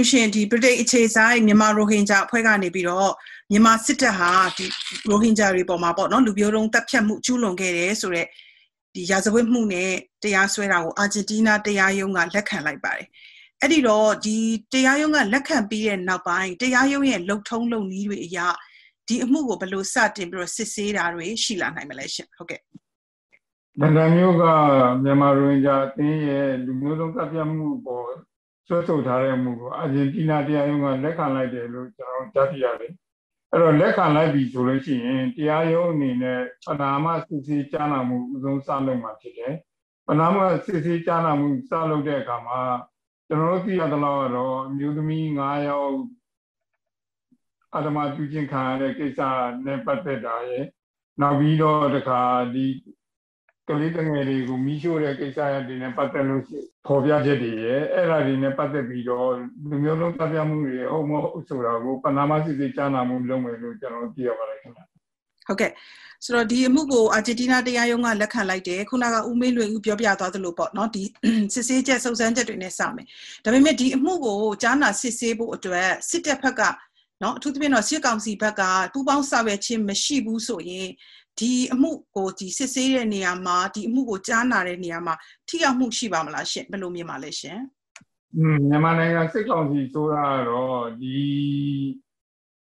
ဟုတ်ကဲ့ဦးမင်းလွင်ဦးရှင်ဒီဗြိတိန်အခြေဆိုင်မြန်မာရိုဟင်ဂျာအဖွဲ့ကနေပြီးတော့မြန်မာစစ်တပ်ဟာဒီရိုဟင်ဂျာတွေပေါ်မှာပေါ့နော်လူမျိုးတုံးတပ်ဖြတ်မှုကျူးလွန်ခဲ့တယ်ဆိုတော့ဒီရာဇဝတ်မှုနဲ့တရားစွဲတာကိုအာဂျင်တီးနားတရားရုံးကလက်ခံလိုက်ပါတယ်အဲ့ဒီတော့ဒီတရားရုံးကလက်ခံပြီးတဲ့နောက်ပိုင်းတရားရုံးရဲ့လုံထုံးလုံနည်းတွေအရဒီအမှုကိုဘယ်လိုစတင်ပြီးတော့စစ်ဆေးတာတွေရှိလာနိုင်မလဲရှင်ဟုတ်ကဲ့လန်ဒန်မြို့ကမြန်မာရိုဟင်ဂျာအသင်းရဲ့လူမျိုးစုံတပ်ဖြတ်မှုပေါ် ဆွဲထုတ်ထားတဲ့မှုကိုအာဂျင်တီးနားတရားရုံးကလက်ခံလိုက်တယ်လို့ကျွန်တော်ကြားသိရတယ်အဲ့တော့လက်ခံလိုက်ပြီဆိုလို့ရှိရင်တရားရုံးအနေနဲ့ပနာမစစ်ဆေးကြားနာမှုအဆုံးစလုပ်မှာဖြစ်တယ်ပနာမစစ်ဆေးကြားနာမှုစလုပ်တဲ့အခါမှာကျွန်တော်တို့သိရသလောက်တော့အမျိုးသမီး9ယောက်အတ္တမပြုခြင်းခံရတဲ့ကိစ္စနဲ့ပတ်သက်တာရယ်နောက်ပြီးတော့တခါဒီ ကလေးတငယ်တွေကိုမိရှို့တဲ့ကိစ္စရတွေနဲ့ပတ်သက်လို့ဖော်ပြချက်တွေရယ်အဲ့ဒါတွေနဲ့ပတ်သက်ပြီးတော့လူမျိုးလုံးတပ်ပြမှုတွေဟုတ်မဟုတ်ဆိုတာကိုပနာမစစ်စစ်ကြားနာမှုလုပ်မယ်လို့ကျွန်တော်သိရပါတယ်ခင်ဗျဟုတ်ကဲ့ဆိုတော့ဒီအမှုကိုအာဂျင်တီးနားတရားရုံးကလက်ခံလိုက်တယ်ခုနကဦးမေးလွင်ဦးပြောပြသွားသလိုပေါ့နော်ဒီစစ်ဆေးချက်စုံစမ်းချက်တွေနဲ့စမယ်ဒါပေမဲ့ဒီအမှုကိုကြားနာစစ်ဆေးဖို့အတွက်စစ်တပ်ဘက်ကနော်အထူးသဖြင့်တော့စစ်ကောင်စီဘက်ကပူးပေါင်းဆောင်ရွက်ခြင်းမရှိဘူးဆိုရင် ဒီအမှုကိုဒီစစ်ဆေးတဲ့နေရာမှာဒီအမှုကိုကြားနာတဲ့နေရာမှာထိရောက်မှုရှိပါမလားရှင်ဘယ်လိုမြင်ပါလဲရှင်อืมမြန်မာနိုင်ငံစစ်ကောင်စီဆိုတာတော့ဒီ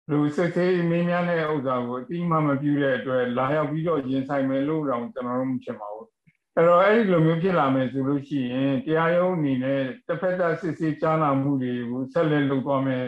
လူစစ်သေးမင်းများတဲ့ဥစ္စာကိုအတိမမပြုတဲ့အတွက်လာရောက်ပြီးတော့ရင်ဆိုင်မယ်လို့တော့ကျွန်တော်တို့မဖြစ်ပါဘူးအဲ့တော့အဲ့ဒီလိုမျိုးဖြစ်လာမယ်ဆိုလို့ရှိရင်တရားရုံးအနေနဲ့တစ်ဖက်သက်စစ်ဆေးကြားနာမှုတွေကိုဆက်လက်လုပ်သွားမယ်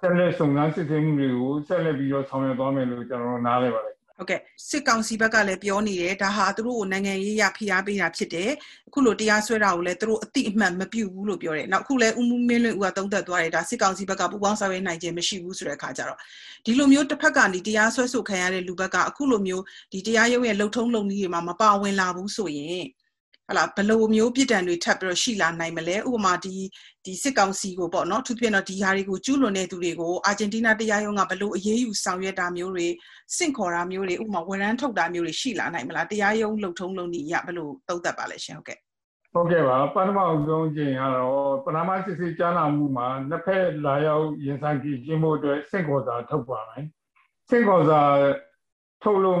ဆက်လက်စုံစမ်းစစ်ဆေးမှုတွေကိုဆက်လက်ပြီးတော့ဆောင်ရွက်သွားမယ်လို့ကျွန်တော်တို့နားလည်ပါတယ် ဟုတ်ကဲ့စစ်ကောင်စီဘက်ကလည်းပြောနေတယ်ဒါဟာသူတို့ကိုနိုင်ငံရေးရဖိအားပေးတာဖြစ်တယ်အခုလိုတရားစွဲတာကိုလည်းသူတို့အတိအမှန်မပြုဘူးလို့ပြောတယ်နောက်အခုလည်းဦးမူးမင်းလွင်ဦးကတုံးသက်သွားတယ်ဒါစစ်ကောင်စီဘက်ကပူပေါင်းဆောင်ရွက်နိုင်ခြင်းမရှိဘူးဆိုတဲ့အခါကျတော့ဒီလိုမျိုးတစ်ဖက်ကနေတရားစွဲဆိုခံရတဲ့လူဘက်ကအခုလိုမျိုးဒီတရားရုံးရဲ့လှုပ်ထုံးလုံနည်းတွေမှာမပါဝင်လာဘူးဆိုရင် ဟလာဘယ်လိုမျိုးပြစ်ဒဏ်တွေထပ်ပြီးတော့ရှိလာနိုင်မလဲဥပမာဒီဒီစစ်ကောင်စီကိုပေါ့နော်သူပြည့်တော့ဒီဟာတွေကိုကျူးလွန်တဲ့သူတွေကိုအာဂျင်တီးနားတရားရုံးကဘယ်လိုအရေးယူဆောင်ရွက်တာမျိုးတွေစင့်ခေါ်တာမျိုးတွေဥပမာဝန်ရမ်းထုတ်တာမျိုးတွေရှိလာနိုင်မလားတရားရုံးလှုပ်ထုံးလုံနေရဘယ်လိုသုံးသပ်ပါလဲရှင်ဟုတ်ကဲ့ဟုတ်ကဲ့ပါပထမအဆုံးချိန်ကတော့ပထမစစ်စစ်ကြားနာမှုမှာနှစ်ဖက်လာရောက်ရင်ဆိုင်ကြည့်ခြင်းဖို့အတွက်စင့်ခေါ်စာထုတ်ပါမယ်စင့်ခေါ်စာထုတ်လို့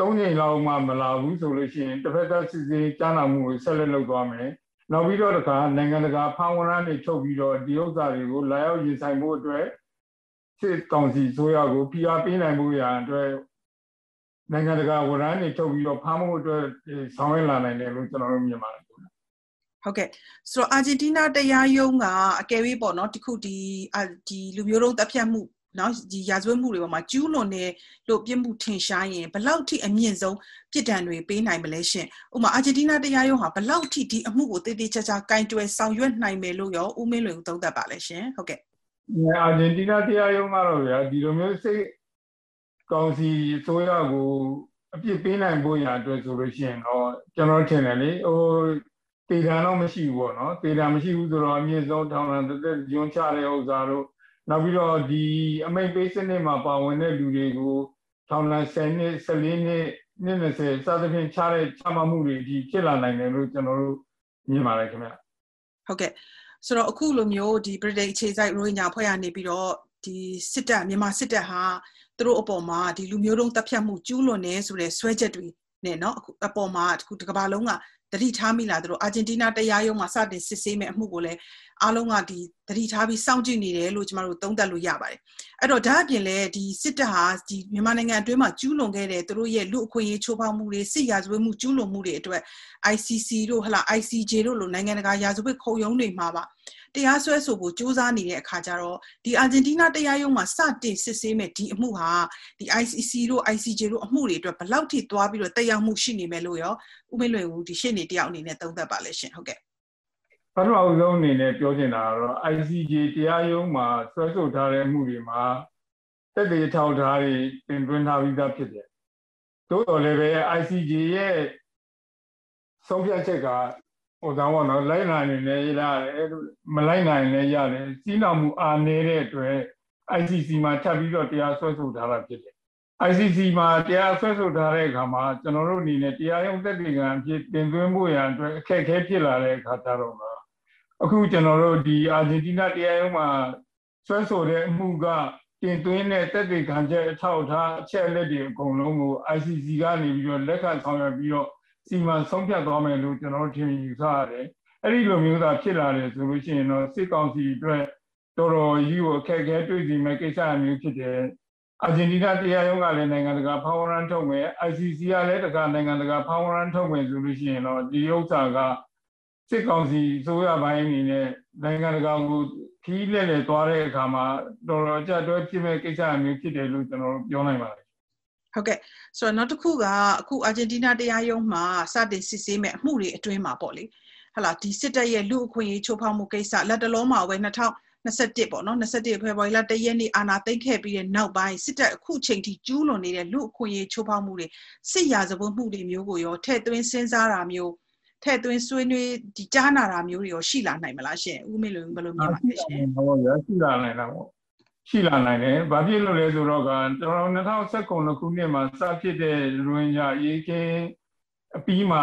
၃ချိန်လောက်မှမလာဘူးဆိုလို့ရှိရင်တစ်ဖက်သက်စစ်စစ်ကြားနာမှုကိုဆက်လက်လုပ်သွားမယ်နောက်ပြီးတော့တခါနိုင်ငံတကာဖန်ဝရမ်းတွေထုတ်ပြီးတော့ဒီဥစ္စာတွေကိုလာရောက်ရင်ဆိုင်ဖို့အတွက်စစ်ကောင်စီဆိုရကိုဖိအားပေးနိုင်မှုရအတွက်နိုင်ငံတကာဝရမ်းတွေထုတ်ပြီးတော့ဖမ်းဖို့အတွက်ဆောင်ရွက်လာနိုင်တယ်လို့ကျွန်တော်တို့မြင်ပါတယ်ဟုတ်ကဲ့ဆိုတော့အာဂျင်တီးနားတရားရုံးကအကယ်၍ပေါ့နော်တခုဒီဒီလူမျိုးလုံးတပ်ဖြတ်မှု နော်ဒီရာဇဝတ်မှုတွေပေါ်မှာကျူးလွန်တယ်လို့ပြစ်မှုထင်ရှားရင်ဘလောက်ထိအမြင့်ဆုံးပြစ်ဒဏ်တွေပေးနိုင်မလဲရှင်ဥပမာအာဂျင်တီးနားတရားရုံးဟာဘလောက်ထိဒီအမှုကိုတည်တည်ချာချာကင်တွယ်ဆောင်ရွက်နိုင်မယ်လို့ရောဦးမင်းလွင်သုံးသပ်ပါလဲရှင်ဟုတ်ကဲ့အာဂျင်တီးနားတရားရုံးကတော့ဗျာဒီလိုမျိုးစိတ်ကောင်စီဆိုရကိုအပြစ်ပေးနိုင်ဖို့ရအတွက်ဆိုလို့ရှိရင်တော့ကျွန်တော်ထင်တယ်လေဟိုတေတံတော့မရှိဘူးပေါ့နော်တေတံမရှိဘူးဆိုတော့အမြင့်ဆုံးထောင်ဒဏ်တစ်သက်ညွှန်ချတဲ့ဥစ္စာတို့ နောက်ပြီးတော့ဒီအမိတ်ပေးစနစ်မှာပါဝင်တဲ့လူတွေကိုထောင်ဒဏ်10နှစ်14နှစ်နှစ်20စသဖြင့်ချတဲ့ချမှတ်မှုတွေဒီဖြစ်လာနိုင်တယ်လို့ကျွန်တော်တို့မြင်ပါတယ်ခင်ဗျဟုတ်ကဲ့ဆိုတော့အခုလိုမျိုးဒီ British အခြေစိုက်ရိုဟင်ဂျာဖွဲ့ရနေပြီးတော့ဒီစစ်တပ်မြန်မာစစ်တပ်ဟာသူတို့အပေါ်မှာဒီလူမျိုးတုံးတပ်ဖြတ်မှုကျူးလွန်နေဆိုတဲ့ဆွဲချက်တွေ နဲ့เนาะအခုအပေါ်မှာအခုတစ်ကမ္ဘာလုံးကတတိထားမိလာသူတို့အာဂျင်တီးနားတရားရုံးမှာစတင်စစ်ဆေးမဲ့အမှုကိုလည်းအားလုံးကဒီတတိထားပြီးစောင့်ကြည့်နေတယ်လို့ကျမတို့သုံးသပ်လို့ရပါတယ်အဲ့တော့ဒါအပြင်လည်းဒီစစ်တပ်ဟာဒီမြန်မာနိုင်ငံအတွင်းမှာကျူးလွန်ခဲ့တဲ့သူတို့ရဲ့လူအခွင့်အရေးချိုးဖောက်မှုတွေစစ်ရာဇဝတ်မှုကျူးလွန်မှုတွေအတွက် ICC တို့ဟလာ ICJ တို့လိုနိုင်ငံတကာရာဇဝတ်ခုံရုံးတွေမှာပါ တရားစွဲဆိုဖို့စ조사နေတဲ့အခါကျတော့ဒီအာဂျင်တီးနားတရားရုံးမှာစတင်စစ်ဆေးမဲ့ဒီအမှုဟာဒီ ICC တို့ ICJ တို့အမှုတွေအတွက်ဘယ်လောက်ထိသွားပြီးတော့တက်ရောက်မှုရှိနေမယ်လို့ရောဥမင်းလွယ်ဦးဒီရှင်းနေတယောက်အနေနဲ့သုံးသပ်ပါလဲရှင်ဟုတ်ကဲ့ပထမအဆုံးအနေနဲ့ပြောချင်တာကတော့ ICJ တရားရုံးမှာဆွဲဆိုထားတဲ့အမှုတွေမှာတက်တဲ့ထောက်ထားတွေတင်သွင်းထားပြီးသားဖြစ်တယ်။သို့တော်လည်းပဲ ICJ ရဲ့ဆုံးဖြတ်ချက်က ဟိုသားပေါ့နော်လိုက်နိုင်နေလည်းရတယ်မလိုက်နိုင်လည်းရတယ်စီးနှောင်မှုအားနေတဲ့အတွက် ICC မှာထပ်ပြီးတော့တရားစွဲဆိုထားတာဖြစ်တယ် ICC မှာတရားဆွဲဆိုထားတဲ့အခါမှာကျွန်တော်တို့အနေနဲ့တရားရုံးသက်သေခံအဖြစ်တင်သွင်းဖို့ရန်အတွက်အခက်အခဲဖြစ်လာတဲ့အခါကျတော့အခုကျွန်တော်တို့ဒီအာဂျင်တီးနားတရားရုံးမှာဆွဲဆိုတဲ့အမှုကတင်သွင်းတဲ့တက်တွေခံချက်အထောက်အထားအချက်အလက်တွေအကုန်လုံးကို ICC ကနေပြီးတော့လက်ခံဆောင်ရွက်ပြီးတော့ စီမံဆုံးဖြတ်သွားမယ်လို့ကျွန်တော်တို့ထင်ယူဆရတယ်။အဲ့ဒီလိုမျိုးသာဖြစ်လာတယ်ဆိုလို့ရှိရင်တော့စစ်ကောင်စီအတွက်တော်တော်ကြီးကိုအခက်အခဲတွေ့စီမဲ့ကိစ္စမျိုးဖြစ်တယ်။အာဂျင်တီးနားတရားရုံးကလည်းနိုင်ငံတကာဖောင်းရန်ထုတ်မယ် ICC ကလည်းတကာနိုင်ငံတကာဖောင်းရန်ထုတ်မယ်ဆိုလို့ရှိရင်တော့ဒီဥစ္စာကစစ်ကောင်စီစိုးရပိုင်းအနေနဲ့နိုင်ငံတကာကိုခီးလက်လက်သွားတဲ့အခါမှာတော်တော်ကြတွဲဖြစ်မဲ့ကိစ္စမျိုးဖြစ်တယ်လို့ကျွန်တော်တို့ပြောနိုင်ပါတယ် ဟုတ်ကဲ့ဆိုတော့နောက်တစ်ခုကအခုအာဂျင်တီးနားတရားရုံးမှာစတင်စစ်ဆေးမဲ့အမှုတွေအတွင်းမှာပေါ့လေဟလာဒီစစ်တပ်ရဲ့လူအခွင့်အရေးချိုးဖောက်မှုကိစ္စလက်တလုံးမှာပဲ2021ပေါ့နော်21ဖေဖော်ဝါရီလ1ရက်နေ့အာဏာသိမ်းခဲ့ပြီးတဲ့နောက်ပိုင်းစစ်တပ်အခုချိန်ထိကျူးလွန်နေတဲ့လူအခွင့်အရေးချိုးဖောက်မှုတွေစစ်ရာဇဝတ်မှုတွေမျိုးကိုရောထဲ့သွင်းစဉ်းစားတာမျိုးထဲ့သွင်းဆွေးနွေးဒီကြားနာတာမျိုးတွေရောရှိလာနိုင်မလားရှင်ဦးမေလိုဘယ်လိုမြင်ပါလဲရှင်ဟုတ်ရရှိလာနိုင်တာပေါ့ ရှိလာနိုင်တယ်။ဘာဖြစ်လို့လဲဆိုတော့ကကျွန်တော်2019ခုနှစ်မှာစဖြစ်တဲ့ရွင်ညာရေးကင်းအပြီးမှာ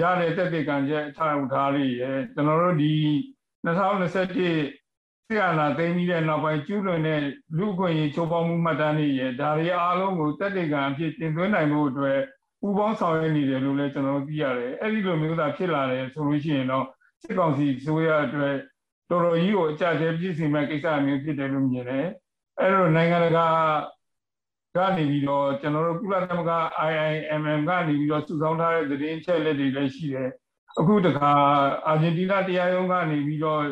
ရတဲ့တက်တဲ့ကံချက်အထောက်ထားလေးရယ်ကျွန်တော်တို့ဒီ2021ဆီယနာသိမ်းပြီးတဲ့နောက်ပိုင်းကျူးလွန်တဲ့လူ့အခွင့်အရေးချိုးဖောက်မှုမှတ်တမ်းတွေရယ်ဒါတွေအားလုံးကိုတက်တဲ့ကံအဖြစ်တင်သွင်းနိုင်ဖို့အတွက်ပူပေါင်းဆောင်ရွက်နေတယ်လို့လည်းကျွန်တော်တို့သိရတယ်။အဲ့ဒီလိုမျိုးသာဖြစ်လာတယ်ဆိုလို့ရှိရင်တော့စစ်ကောင်စီဆိုရအတွက် တော်တော်ကြီးကိုအကြအကျပြည့်စုံမဲ့ကိစ္စမျိုးဖြစ်တယ်လို့မြင်တယ်။အဲ့တော့နိုင်ငံတကာကနေပြီးတော့ကျွန်တော်တို့ကုလသမဂ္ဂ IIMM ကနေပြီးတော့စုဆောင်းထားတဲ့သတင်းချက်လက်တွေလည်းရှိတယ်။အခုတခါအာဂျင်တီးနားတရားရုံးကနေပြီးတော့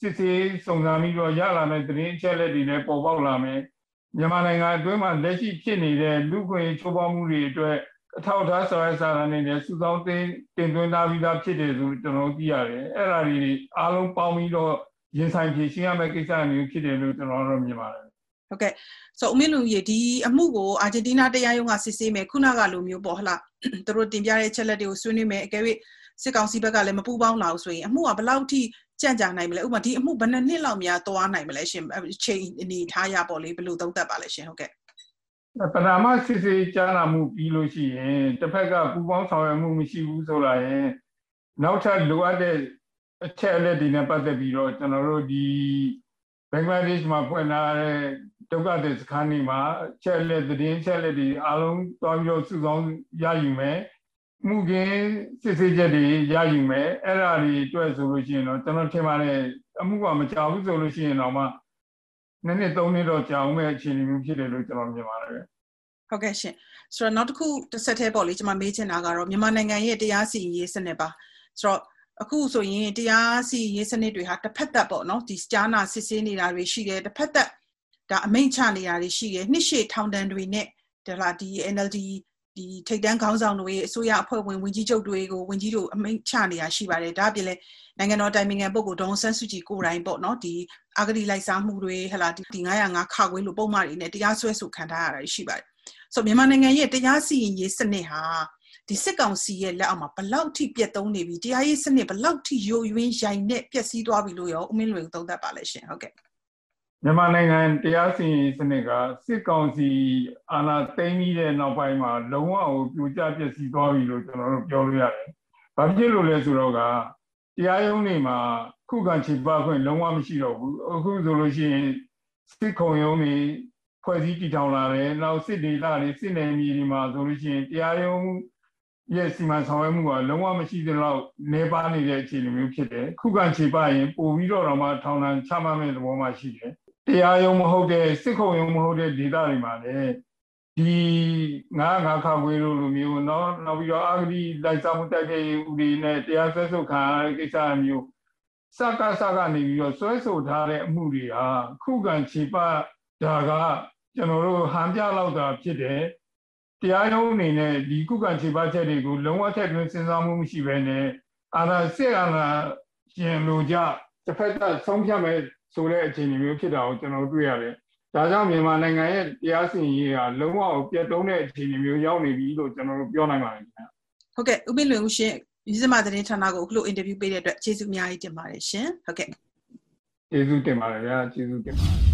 စစ်ဆေးစုံစမ်းပြီးတော့ရလာတဲ့သတင်းချက်လက်တွေလည်းပေါ်ပေါက်လာမယ်။မြန်မာနိုင်ငံအတွင်းမှာလက်ရှိဖြစ်နေတဲ့လူ့ခွင့်ချိုးဖောက်မှုတွေအတွက် အထောက်အထားစာရေးစာရနေနဲ့စုဆောင်းတင်တင်သွင်းထားပြီးသားဖြစ်တယ်ဆိုကျွန်တော်သိရတယ်အဲ့ဒါတွေအားလုံးပေါင်းပြီးတော့ရင်ဆိုင်ဖြေရှင်းရမယ့်ကိစ္စမျိုးဖြစ်တယ်လို့ကျွန်တော်တို့မြင်ပါတယ်ဟုတ်ကဲ့ဆိုအမင်းလူကြီးဒီအမှုကိုအာဂျင်တီးနားတရားရုံးကစစ်ဆေးမယ်ခုနကလိုမျိုးပေါ့ဟလားသူတို့တင်ပြတဲ့ချက်လက်တွေကိုဆွေးနွေးမယ်အကယ်၍စစ်ကောင်စီဘက်ကလည်းမပူပေါင်းလာဘူးဆိုရင်အမှုကဘယ်လောက်ထိကြံ့ကြာနိုင်မလဲဥပမာဒီအမှုဘယ်နှစ်နှစ်လောက်များသွားနိုင်မလဲရှင်ချိန်အနေထားရပေါ့လေဘယ်လိုသုံးသပ်ပါလဲရှင်ဟုတ်ကဲ့ ပဏာမစစ်စစ်ကြားနာမှုပြီးလို့ရှိရင်တစ်ဖက်ကပူပေါင်းဆောင်ရွက်မှုမရှိဘူးဆိုလာရင်နောက်ထပ်လိုအပ်တဲ့အချက်အလက်တွေနဲ့ပတ်သက်ပြီးတော့ကျွန်တော်တို့ဒီဘင်္ဂလားဒေ့ရှ်မှာဖွင့်လာတဲ့ဒုက္ခသည်စခန်းတွေမှာချက်လက်သတင်းချက်လက်တွေအားလုံးတွားပြီးတော့စုဆောင်းရယူမယ်မှုကင်းစစ်ဆေးချက်တွေရယူမယ်အဲ့ဒါတွေအတွက်ဆိုလို့ရှိရင်တော့ကျွန်တော်ထင်ပါတယ်အမှုကမကြောက်ဘူးဆိုလို့ရှိရင်တော့မှ နှစ်နှစ်သုံးနှစ်တော့ကြာအောင်မဲ့အခြေအနေမျိုးဖြစ်တယ်လို့ကျွန်တော်မြင်ပါတယ်ဟုတ်ကဲ့ရှင်ဆိုတော့နောက်တစ်ခုတစ်ဆက်တည်းပေါ့လေကျွန်မမေးချင်တာကတော့မြန်မာနိုင်ငံရဲ့တရားစီရင်ရေးစနစ်ပါဆိုတော့အခုဆိုရင်တရားစီရင်ရေးစနစ်တွေဟာတစ်ဖက်သက်ပေါ့နော်ဒီကြားနာစစ်ဆေးနေတာတွေရှိတယ်တစ်ဖက်သက်ဒါအမိန့်ချနေတာတွေရှိတယ်နှစ်ရှည်ထောင်ဒဏ်တွေနဲ့ဒါလာဒီ NLD ဒီထိတ်တန်းခေါင်းဆောင်တွေအစိုးရအဖွဲ့ဝင်ဝင်ကြီးချုပ်တွေကိုဝင်ကြီးတို့အမိန့်ချနေတာရှိပါတယ်ဒါအပြင်လည်းနိုင်ငံတော်တိုင်ပင်ခံပုဂ္ဂိုလ်ဒေါန်ဆန်းစုကြည်ကိုယ်တိုင်ပေါ့နော်ဒီအာဂတိလိုက်စားမှုတွေဟလာဒီ905ခခွေးလို့ပုံမှန်တွေနဲ့တရားစွဲဆိုခံထားရတာရှိပါတယ်ဆိုမြန်မာနိုင်ငံရဲ့တရားစီရင်ရေးစနစ်ဟာဒီစစ်ကောင်စီရဲ့လက်အောက်မှာဘလောက်ထိပြတ်သုံးနေပြီတရားရေးစနစ်ဘလောက်ထိယိုယွင်းရိုင်နဲ့ပျက်စီးသွားပြီလို့ရောဦးမင်းလွေသုံးသပ်ပါလဲရှင်ဟုတ်ကဲ့ မြန်မာနိုင်ငံတရားစီရင်စနစ်ကစစ်ကောင်စီအာဏာသိမ်းပြီးတဲ့နောက်ပိုင်းမှာလုံးဝကိုပြိုကျပျက်စီးသွားပြီလို့ကျွန်တော်တို့ပြောလို့ရတယ်။ဘာဖြစ်လို့လဲဆိုတော့ကတရားရုံးတွေမှာခုခံချေပခွင့်လုံးဝမရှိတော့ဘူး။အခုဆိုလို့ရှိရင်စစ်ခုံရုံးတွေဖွဲ့စည်းတည်ထောင်လာတယ်။နောက်စစ်ဒေသတွေစစ်နယ်မြေတွေမှာဆိုလို့ရှိရင်တရားရုံးရဲ့စီမံဆောင်ရွက်မှုကလုံးဝမရှိသလောက်နေပါနေတဲ့အခြေအနေမျိုးဖြစ်တယ်။ခုခံချေပရင်ပို့ပြီးတော့တော့မှထောင်ဒဏ်ချမှတ်မဲ့သဘောမှရှိတယ် တရားရုံးမဟုတ်တဲ့စစ်ခုံရုံးမဟုတ်တဲ့ဒေသတွေမှာလည်းဒီငါငါခခွေလိုလိုမျိုးနော်နောက်ပြီးတော့အာဂတိလိုက်စားမှုတိုက်ဖျက်ရေးဥပဒေနဲ့တရားစွဲဆိုခံရတဲ့ကိစ္စမျိုးစကားစကားနေပြီးတော့စွဲဆိုထားတဲ့အမှုတွေဟာခုခံခြေပဒါကကျွန်တော်တို့ဟန်ပြလောက်တာဖြစ်တယ်တရားရုံးအနေနဲ့ဒီခုခံခြေပချက်တွေကိုလုံးဝထက်သွင်းစဉ်းစားမှုမရှိဘဲနဲ့အာဏာစစ်အာဏာရှင်လိုကြတစ်ဖက်သက်ဆုံးဖြတ်မဲ့ ဆိုတဲ့အခြေအနေမျိုးဖြစ်တာကိုကျွန်တော်တွေ့ရတယ်။ဒါကြောင့်မြန်မာနိုင်ငံရဲ့တရားစီရင်ရေးဟာလုံးဝပြတ်တုံးတဲ့အခြေအနေမျိုးရောက်နေပြီလို့ကျွန်တော်တို့ပြောနိုင်ပါတယ်ခင်ဗျ။ဟုတ်ကဲ့ဥပ္ပိလွင်ဦးရှင်ရင်းစမသတင်းဌာနကိုအခုလိုအင်တာဗျူးပေးတဲ့အတွက်ကျေးဇူးအများကြီးတင်ပါတယ်ရှင်။ဟုတ်ကဲ့။ကျေးဇူးတင်ပါတယ်ဗျာကျေးဇူးတင်ပါတယ်